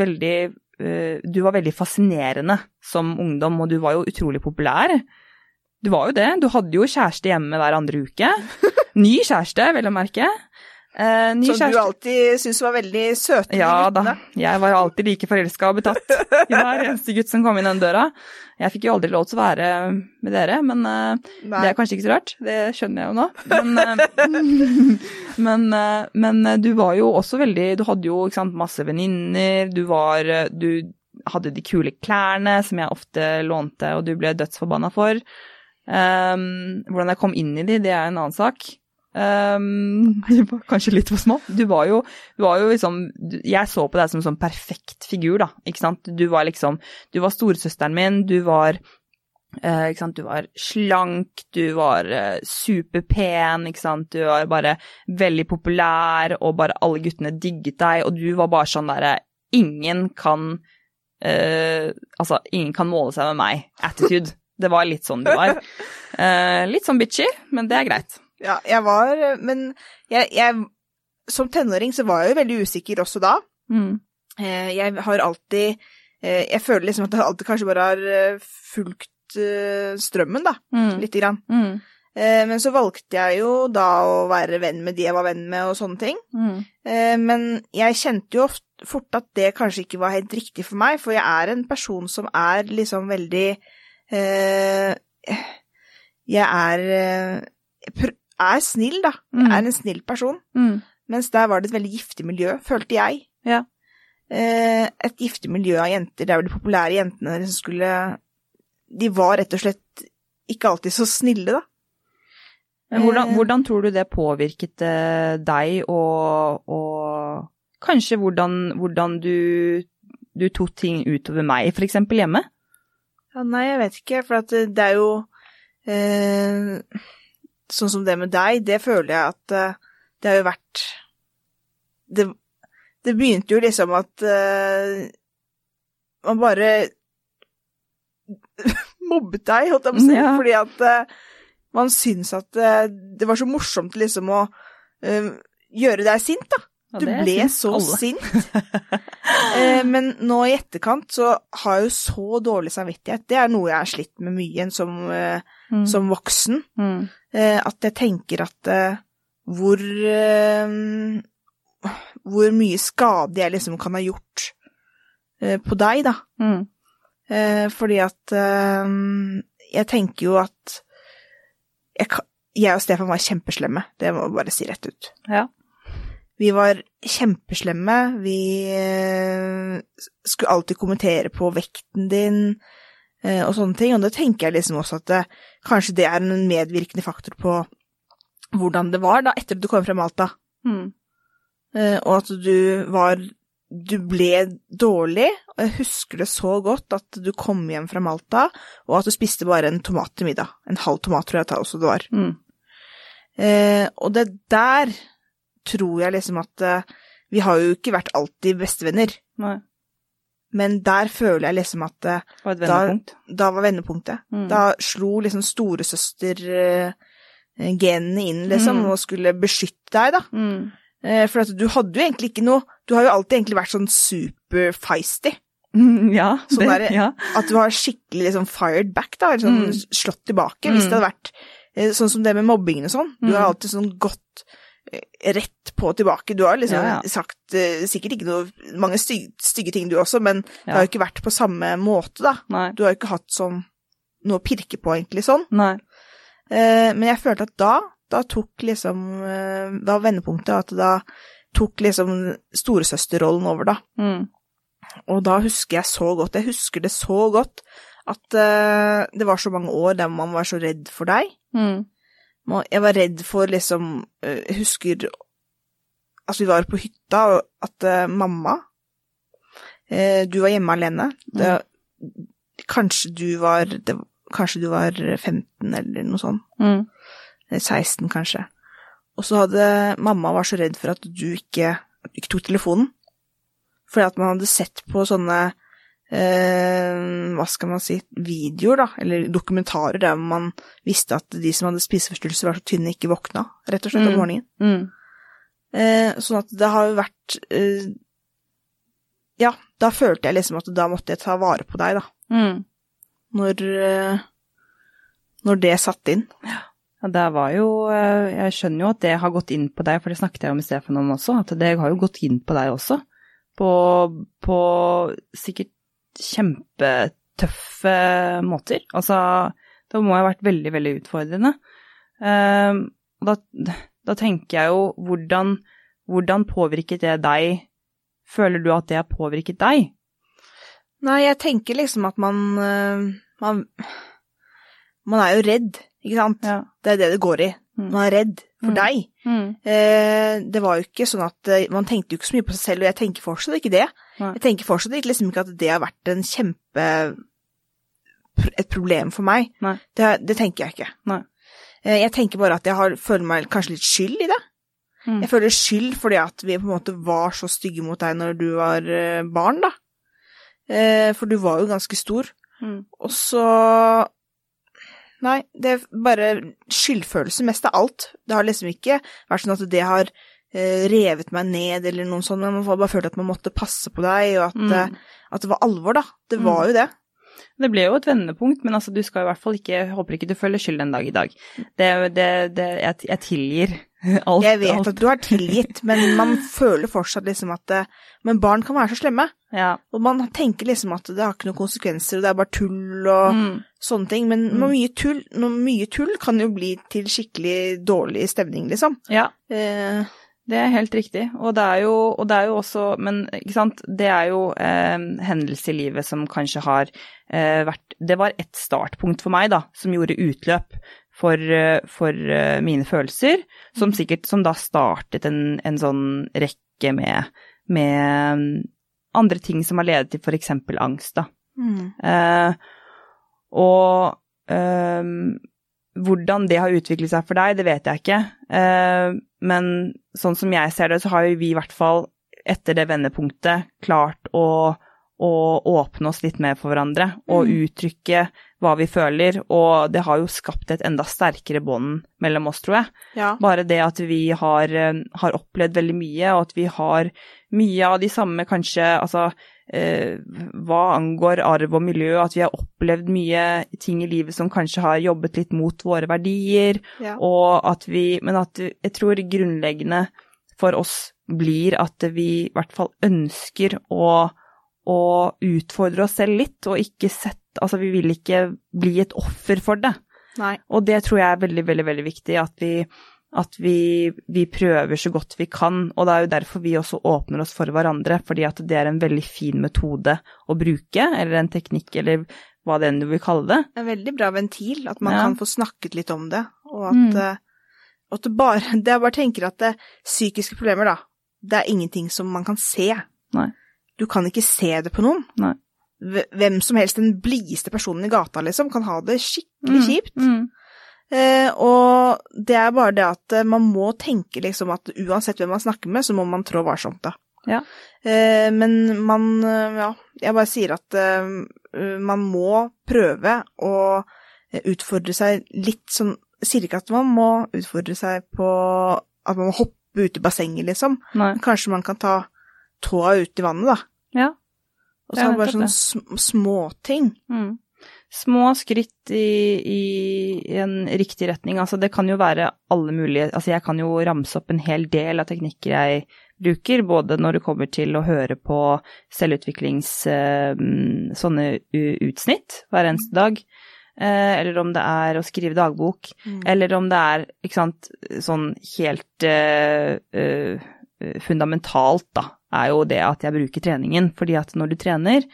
veldig uh, Du var veldig fascinerende som ungdom, og du var jo utrolig populær. Du var jo det. Du hadde jo kjæreste hjemme hver andre uke. Ny kjæreste, vel å merke. Eh, Som du alltid syntes var veldig søte, Ja da, jeg var jo alltid like forelska og betatt i hver eneste gutt som kom inn den døra. Jeg fikk jo aldri lov til å være med dere, men eh, det er kanskje ikke så rart. Det skjønner jeg jo nå. Men, eh, men, eh, men eh, du var jo også veldig Du hadde jo sant, masse venninner, du var eh, Du hadde de kule klærne som jeg ofte lånte, og du ble dødsforbanna for. Um, hvordan jeg kom inn i de, det er en annen sak. Um, var kanskje litt for små. Du var jo, du var jo liksom du- Jeg så på deg som en sånn perfekt figur, da. Ikke sant. Du var liksom Du var storesøsteren min, du var uh, ikke sant? Du var slank, du var uh, superpen, ikke sant. Du var bare veldig populær, og bare alle guttene digget deg, og du var bare sånn derre Ingen kan uh, Altså, ingen kan måle seg med meg. Attitude. Det var litt sånn du var. Eh, litt sånn bitchy, men det er greit. Ja, jeg var Men jeg, jeg Som tenåring så var jeg jo veldig usikker også da. Mm. Eh, Jeg har alltid eh, Jeg føler liksom at jeg alltid kanskje bare har eh, fulgt strømmen, da. Mm. Lite grann. Mm. Men så valgte jeg jo da å være venn med de jeg var venn med, og sånne ting. Mm. Men jeg kjente jo fort at det kanskje ikke var helt riktig for meg, for jeg er en person som er liksom veldig Jeg er er snill, da. Jeg Mm. er en snill person. Mm. Mens der var det et veldig giftig miljø, følte jeg. Ja. Eh, et giftig miljø av jenter, Det er vel de populære jentene som skulle De var rett og slett ikke alltid så snille, da. Men hvordan, Eh. hvordan tror du det påvirket eh, deg, og, og kanskje hvordan, hvordan du, du tok ting utover meg, for eksempel hjemme? Ja, nei, jeg vet ikke, for det er jo eh, Sånn som det med deg, det føler jeg at eh, det har jo vært Det, det begynte jo liksom at uh, man bare mobbet deg, holdt jeg på å si, Ja. fordi at uh, man syns at uh, det var så morsomt liksom å gjøre deg sint, da. Du ble så sint. Eh, men nå i etterkant så har jeg jo så dårlig samvittighet. Det er noe jeg har slitt med mye som, eh, mm. som voksen. mm. Eh, at jeg tenker at hvor Hvor mye skade jeg liksom kan ha gjort på deg, da. Mm. Fordi at Jeg tenker jo at jeg, jeg og Stefan var kjempeslemme. Det må jeg bare si rett ut. Ja. Vi var kjempeslemme. Vi eh, skulle alltid kommentere på vekten din eh, og sånne ting. Og da tenker jeg liksom også at det, kanskje det er en medvirkende faktor på hvordan det var da etter at du kom fra Malta. Mm. Eh, og at du var Du ble dårlig, og jeg husker det så godt at du kom hjem fra Malta, og at du spiste bare en tomat til middag. En halv tomat, tror jeg også det var. Mm. Eh, og det der tror jeg liksom at eh, Vi har jo ikke vært alltid bestevenner, Nei, men der føler jeg liksom at eh, det var et Da- vendepunkt. da var vendepunktet. Mm. Da slo liksom storesøster-genene inn, liksom, Mm. og skulle beskytte deg, da. Mm. Eh, for at du hadde jo egentlig ikke noe Du har jo alltid egentlig vært sånn super feisty. Mm, ja, Sånn det, der- ja. At du har skikkelig liksom fired back, da. Eller sånn Mm. slått tilbake. Hvis Mm. det hadde vært eh, sånn som det med mobbingen og sånn. Du Mm. har alltid sånn eh, rett på tilbake. Du har liksom Ja, ja. sagt uh, sikkert ikke noe mange stygge, stygge ting du også, men det har jo ikke vært på samme måte, da. Nei. Du har jo ikke hatt sånn noe å pirke på, egentlig, sånn. Eh, men jeg følte at da, da tok liksom uh, Da var vendepunktet at da tok liksom storesøsterrollen over, da. Mm. Og da husker jeg så godt, jeg husker det så godt, at eh, det var så mange år der man var så redd for deg. Mm. Jeg var redd for liksom eh, Jeg husker Altså, vi var på hytta, og at eh, mamma eh, Du var hjemme alene. Det, Kanskje du var det, Kanskje du var 15 eller noe sånt. Mm. Eh, 16, kanskje. Og så hadde mamma var så redd for at du ikke, ikke tok telefonen. Fordi at man hadde sett på sånne eh, hva skal man si, videoer, da, eller dokumentarer der man visste at de som hadde spiseforstyrrelser var så tynne, ikke våkna, rett og slett, om Mm. morgenen. Mm. Eh, sånn at det har jo vært eh, Ja, da følte jeg liksom at da måtte jeg ta vare på deg, da. Mm. Når, eh, når det satte inn. Ja, det var jo eh, Jeg skjønner jo at det har gått inn på deg, for det snakket jeg med Stefan om også, at det har jo gått inn på deg også. På, på sikkert kjempetøffe måter. Altså, det må ha vært veldig, veldig utfordrende. Eh, da, da tenker jeg jo, hvordan, hvordan påvirket det deg? Føler du at det har påvirket deg? Nei, jeg tenker liksom at man eh, Man, man er jo redd, ikke sant? Ja. Det er det det går i. Man er redd for Mm. deg. Mm. Eh, det var jo ikke sånn at eh, Man tenkte jo ikke så mye på seg selv, og jeg tenker fortsatt ikke det. Jeg tenker fortsatt ikke, liksom ikke at det har vært en kjempe Et problem for meg. Det, det tenker jeg ikke. Nei. Eh, jeg tenker bare at jeg har, føler meg kanskje litt skyld i det. Mm. Jeg føler skyld fordi at vi på en måte var så stygge mot deg når du var barn, da. Eh, for du var jo ganske stor. Mm. Og så Nei, det er bare skyldfølelse mest av alt. Det har liksom ikke vært sånn at det har eh, revet meg ned eller noe sånt, men man har bare følt at man måtte passe på deg, og at, Mm. eh, at det var alvor, da. Det Mm. var jo det. Det ble jo et vendepunkt, men altså, du skal i hvert fall ikke håper ikke du føler skyld en dag i dag. Det, det, det jeg, jeg tilgir alt. Jeg vet alt. at du har tilgitt, men man føler fortsatt liksom at det, Men barn kan være så slemme. Ja. Og man tenker liksom at det har ikke noen konsekvenser, og det er bare tull og Mm. sånne ting. Men mm. mye tull, mye tull kan jo bli til skikkelig dårlig stemning, liksom. ja. Eh, Det er helt riktig, og det er jo, og det er jo også Men ikke sant, det er jo eh, hendelser i livet som kanskje har eh, vært Det var et startpunkt for meg, da, som gjorde utløp for, eh, for eh, mine følelser, som sikkert Som da startet en, en sånn rekke med, med mm, andre ting som har ledet til f.eks. angst, da. mm. Eh, og eh, hvordan det har utviklet seg for deg, det vet jeg ikke. Eh, men sånn som jeg ser det, så har jo vi i hvert fall etter det vendepunktet klart å, å åpne oss litt mer for hverandre og Mm. uttrykke hva vi føler. Og det har jo skapt et enda sterkere bånd mellom oss, tror jeg. Ja. Bare det at vi har, eh, har opplevd veldig mye, og at vi har mye av de samme kanskje Altså eh, hva angår arv og miljø, at vi har opplevd mye ting i livet som kanskje har jobbet litt mot våre verdier, ja. og at vi Men at jeg tror grunnleggende for oss blir at vi i hvert fall ønsker å, å utfordre oss selv litt, og ikke sette Altså, vi vil ikke bli et offer for det. Nei. Og det tror jeg er veldig, veldig, veldig viktig, at vi, at vi, vi prøver så godt vi kan. Og det er jo derfor vi også åpner oss for hverandre, fordi at det er en veldig fin metode å bruke, eller en teknikk, eller hva det enn du vil kalle det. En veldig bra ventil, at man Ja. kan få snakket litt om det, og at, Mm. eh, at det bare Det jeg bare tenker at det, psykiske problemer, da, det er ingenting som man kan se. Nei. Du kan ikke se det på noen. Nei. Hvem som helst, den blideste personen i gata, liksom, kan ha det skikkelig Mm, kjipt. Mm, Eh, og det er bare det at eh, man må tenke liksom at uansett hvem man snakker med, så må man trå varsomt, da. Ja. Eh, men man eh, Ja, jeg bare sier at eh, man må prøve å eh, utfordre seg litt sånn sier ikke at man må utfordre seg på at man må hoppe ut i bassenget, liksom. nei. Kanskje man kan ta tåa ut i vannet, da. Ja. Og så er det bare sånne sm småting. Mm. Små skritt i, i en riktig retning. Altså, det kan jo være alle mulige Altså, jeg kan jo ramse opp en hel del av teknikker jeg bruker, både når det kommer til å høre på selvutviklings eh, sånne utsnitt hver eneste dag, eh, eller om det er å skrive dagbok, Mm. eller om det er, ikke sant, sånn helt uh, fundamentalt, da, er jo det at jeg bruker treningen. Fordi at når du trener,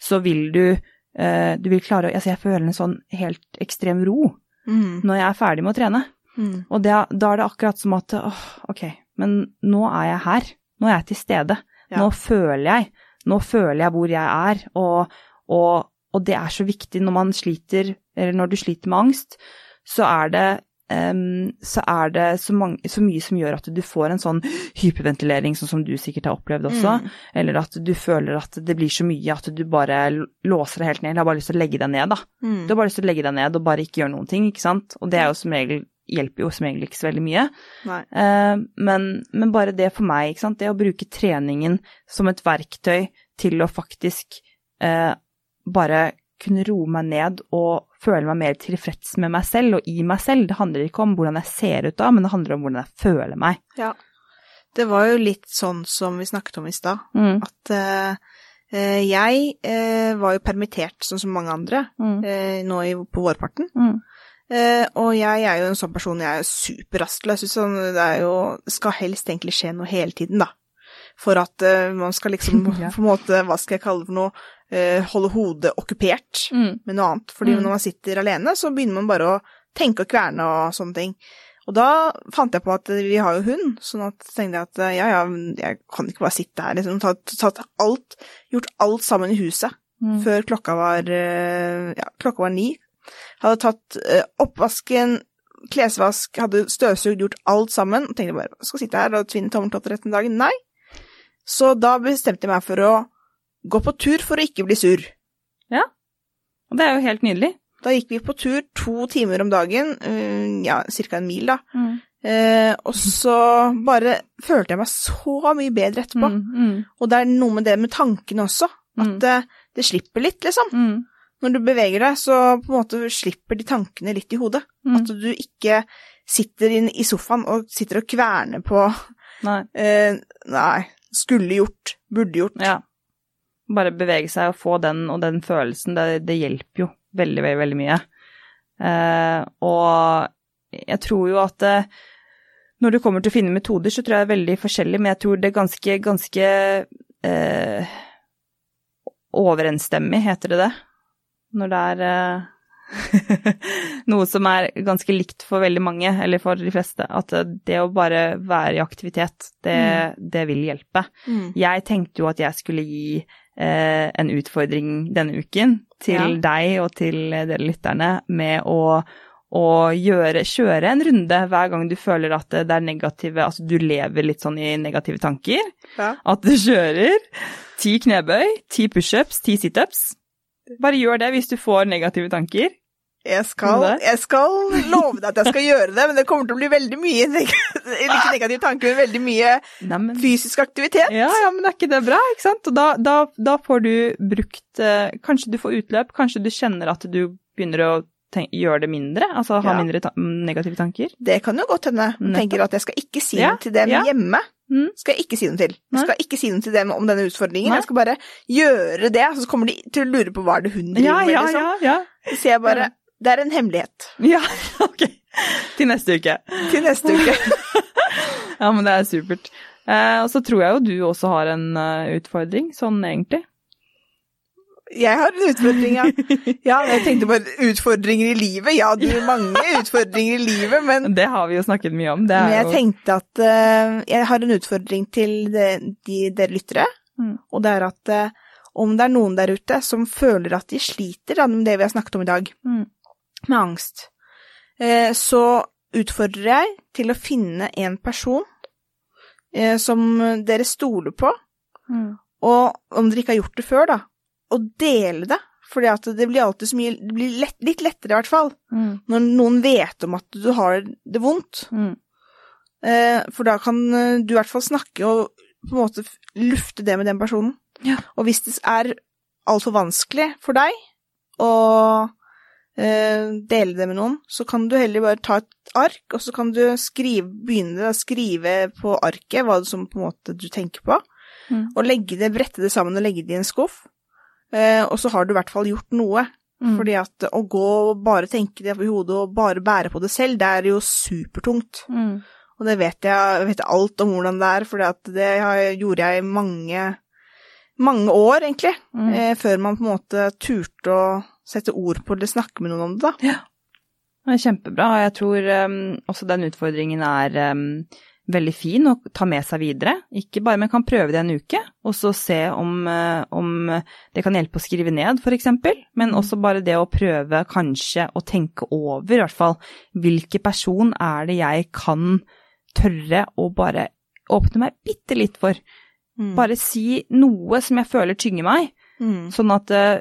så vil du eh, Du vil klare å Altså, jeg føler en sånn helt ekstrem ro Mm. når jeg er ferdig med å trene. Mm. Og det, da er det akkurat som at åh, ok, men nå er jeg her. Nå er jeg til stede. Ja. Nå føler jeg. Nå føler jeg hvor jeg er. Og, og, og det er så viktig når man sliter, eller når du sliter med angst, så er det em, så er det så, mange, så mye som gjør at du får en sånn hyperventilering, sånn som du sikkert har opplevd også. Mm. Eller at du føler at det blir så mye at du bare låser deg helt ned. Du har bare lyst til å legge deg ned, da. Mm. Du har bare lyst til å legge deg ned og bare ikke gjøre noen ting, ikke sant. Og det er jo som regel hjelper jo som regel ikke så veldig mye. Eh, men, men bare det for meg, ikke sant. Det å bruke treningen som et verktøy til å faktisk eh, bare kunne roe meg ned og føle meg mer tilfreds med meg selv og i meg selv. Det handler ikke om hvordan jeg ser ut da, men det handler om hvordan jeg føler meg. Ja. Det var jo litt sånn som vi snakket om i stad, Mm. at eh, eh, jeg eh, var jo permittert sånn som mange andre Mm. eh, nå i, på vårparten. Mm. Eh, og jeg er jo en sånn person, jeg er superrastløs. Sånn, det er jo skal helst egentlig skje noe hele tiden, da. For at uh, man skal liksom på en måte, hva skal jeg kalle det for noe, holde hodet okkupert Mm. med noe annet. Fordi Mm. når man sitter alene, så begynner man bare å tenke og kverne og sånne ting. Og da fant jeg på at vi har jo hund, sånn at tenkte jeg at eh, ja, ja, jeg kan ikke bare sitte her, liksom. Tatt, tatt alt, gjort alt sammen i huset Mm. før klokka var, eh, ja, klokka var ni. Hadde tatt eh, oppvasken, klesvask, hadde støvsugd, gjort alt sammen. Og tenkte bare, skal sitte her og tvinne tommeltotter resten av dagen? Nei. Så da bestemte jeg meg for å gå på tur for å ikke bli sur. Ja. Og det er jo helt nydelig. Da gikk vi på tur to timer om dagen, eh, ja, cirka en mil da. Mm. Eh, og så bare følte jeg meg så mye bedre etterpå. Mm. Mm. Og det er noe med det med tankene også, at Mm. det, det slipper litt, liksom. Mm. når du beveger deg, så på en måte slipper de tankene litt i hodet. Mm. At du ikke sitter inn i sofaen og sitter og kverner på Nei. eh, Nei, skulle gjort, burde gjort. Ja. Bare bevege seg og få den og den følelsen, det, det hjelper jo veldig, veldig, veldig mye. Eh, og jeg tror jo at eh, når det kommer til å finne metoder, så tror jeg det er veldig forskjellig, men jeg tror det er ganske, ganske eh, overensstemmig, heter det det? Når det er noe som er ganske likt for veldig mange, eller for de fleste. At det å bare være i aktivitet, det, det vil hjelpe. Mm. Jeg tenkte jo at jeg skulle gi en utfordring denne uken til Ja. deg og til dere lytterne med å, å gjøre, kjøre en runde hver gang du føler at det er negative Altså du lever litt sånn i negative tanker. Ja. At du kjører ti knebøy, ti pushups, ti situps. Bare gjør det hvis du får negative tanker. Jeg skal, jeg skal love deg at jeg skal gjøre det, men det kommer til å bli veldig mye ikke negativ tanke, men veldig mye Neimen fysisk aktivitet. Ja, ja, men er ikke det bra, ikke sant? Og da, da, da får du brukt eh, Kanskje du får utløp, kanskje du kjenner at du begynner å gjøre det mindre? Altså ha Ja. mindre ta negative tanker? Det kan jo godt hende. Jeg tenker at jeg skal ikke si Ja, til dem ja. hjemme. Mm. Skal jeg ikke si noe til. Jeg skal ikke si noe til dem om denne utfordringen. Nei. Jeg skal bare gjøre det, så kommer de til å lure på hva er det hun driver Ja, med, ja, liksom. Så jeg bare det er en hemmelighet Ja, ok. Til neste uke. til neste uke. Ja, men det er supert. Eh, og så tror jeg jo du også har en eh, utfordring, sånn egentlig. Jeg har en utfordring, ja. Ja, jeg tenkte bare utfordringer i livet. Ja, du har mange utfordringer i livet, men, Det har vi jo snakket mye om. Det men jeg jo tenkte at uh, jeg har en utfordring til de, de, dere lyttere, Mm. og det er at uh, om det er noen der ute som føler at de sliter da, med det vi har snakket om i dag, Mm. Med angst, eh, så utfordrer jeg til å finne en person eh, som dere stoler på, Mm. og om dere ikke har gjort det før, da, og dele det. Fordi at det blir alltid så mye Det blir lett, litt lettere, i hvert fall, Mm. når noen vet om at du har det vondt. Mm. Eh, for da kan du i hvert fall snakke og på en måte lufte det med den personen. Ja. Og hvis det er altfor vanskelig for deg å dele det med noen, så kan du heller bare ta et ark, og så kan du skrive, begynne å skrive på arket hva som på en måte du tenker på, Mm. og legge det, brette det sammen og legge det i en skuff. Eh, og så har du i hvert fall gjort noe. Mm. Fordi at å gå og bare tenke det i hodet og bare bære på det selv, det er jo supertungt. Mm. Og det vet jeg, jeg vet alt om hvordan det er, for det har- gjorde jeg i mange, mange år, egentlig. Mm. Eh, før man på en måte turte å sette ord på det, snakke med noen om det, da. Ja. Det er kjempebra, og jeg tror um, også den utfordringen er um, veldig fin å ta med seg videre. Ikke bare, men kan prøve det en uke, og så se om, uh, om det kan hjelpe å skrive ned, eksempel. Men også bare det å prøve kanskje å tenke over, i hvert fall, hvilken person er det jeg kan tørre å bare åpne meg bitte litt for. Mm. Bare si noe som jeg føler tynger meg, Mm. sånn at eh,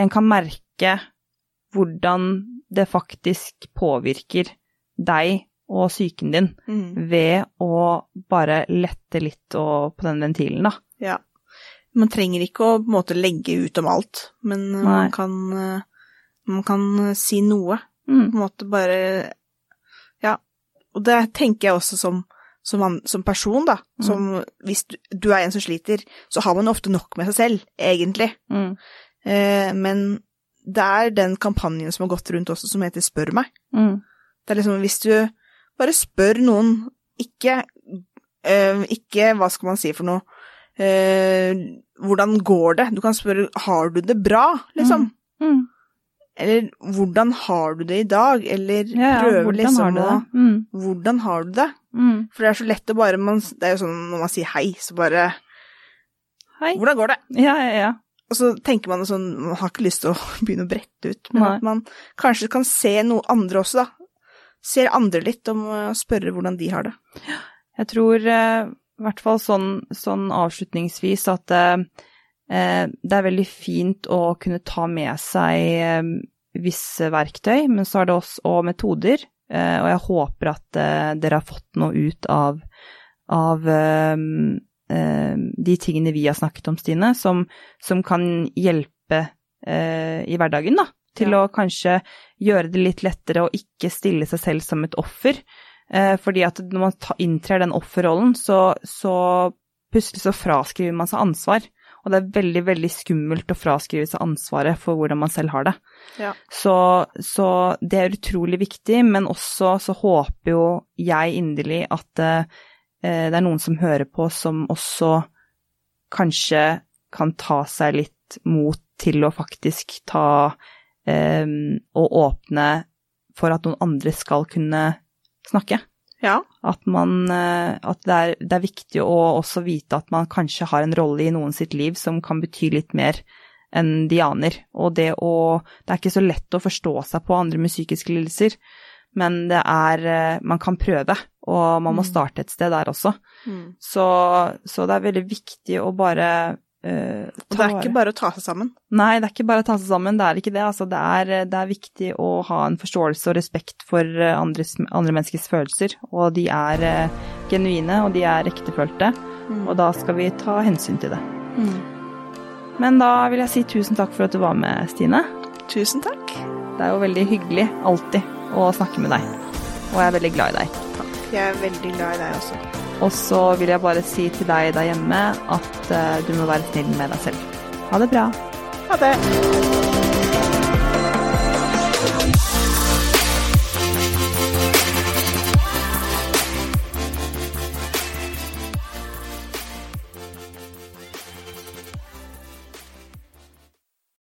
en kan merke hvordan det faktisk påvirker deg og psyken din Mm. ved å bare lette litt og, på den ventilen, da. Ja. Man trenger ikke å på en måte legge ut om alt, men eh, Nei. man kan, eh, man kan si noe. På Mm. en måte bare Ja. Og det tenker jeg også som, som, man, som person, da. Som hvis du, du er en som sliter, så har man ofte nok med seg selv, egentlig. Mm. Eh, men det er den kampanjen som har gått rundt også, som heter Spør meg. Mm. Det er liksom hvis du bare spør noen, ikke eh, Ikke hva skal man si for noe eh, Hvordan går det? Du kan spørre har du det bra, liksom. Mm. Eller hvordan har du det i dag? Eller Ja, ja, prøve liksom å? Mm. Hvordan har du det? Mm. For det er så lett å bare man, Det er jo sånn når man sier hei, så bare Hei. Hvordan går det? Ja, ja, ja. Og så tenker man sånn Man har ikke lyst til å begynne å brette ut, men Nei. at man kanskje kan se noe andre også, da. Ser andre litt om å spørre hvordan de har det. Jeg tror eh, i hvert fall sånn, sånn avslutningsvis at eh, eh, det er veldig fint å kunne ta med seg eh, visse verktøy, men så er det også og metoder. Eh, og jeg håper at eh, dere har fått noe ut av, av eh, eh, de tingene vi har snakket om, Stine, som, som kan hjelpe eh, i hverdagen, da. Til Ja. å kanskje gjøre det litt lettere å ikke stille seg selv som et offer. Eh, fordi at når man inntrer den offerrollen, så, så plutselig så fraskriver man seg ansvar. Og det er veldig, veldig skummelt å fraskrive seg ansvaret for hvordan man selv har det. Ja. Så, så det er utrolig viktig, men også så håper jo jeg inderlig at eh, det er noen som hører på, som også kanskje kan ta seg litt mot til å faktisk ta um, og åpne for at noen andre skal kunne snakke. Ja. At, man, eh, at det, er, det er viktig å også vite at man kanskje har en rolle i noen sitt liv som kan bety litt mer enn de aner. Og det å Det er ikke så lett å forstå seg på andre med psykiske lidelser, men det er eh, Man kan prøve, og man må Mm. starte et sted der også. Mm. Så, så det er veldig viktig å bare eh, Og det er ikke bare å ta seg sammen. Nei, det er ikke bare å ta seg sammen, det er ikke det. Altså, det, er, det er viktig å ha en forståelse og respekt for eh, andres, andre menneskers følelser. Og de er uh, genuine, og de er ektefølte. Og da skal vi ta hensyn til det. Mm. Men da vil jeg si tusen takk for at du var med, Stine. Tusen takk. Det er jo veldig hyggelig alltid å snakke med deg. Og jeg er veldig glad i deg. Takk. Jeg er veldig glad i deg også. Og så vil jeg bare si til deg der hjemme at eh, du må være snill med deg selv. Ha det bra. Ha det.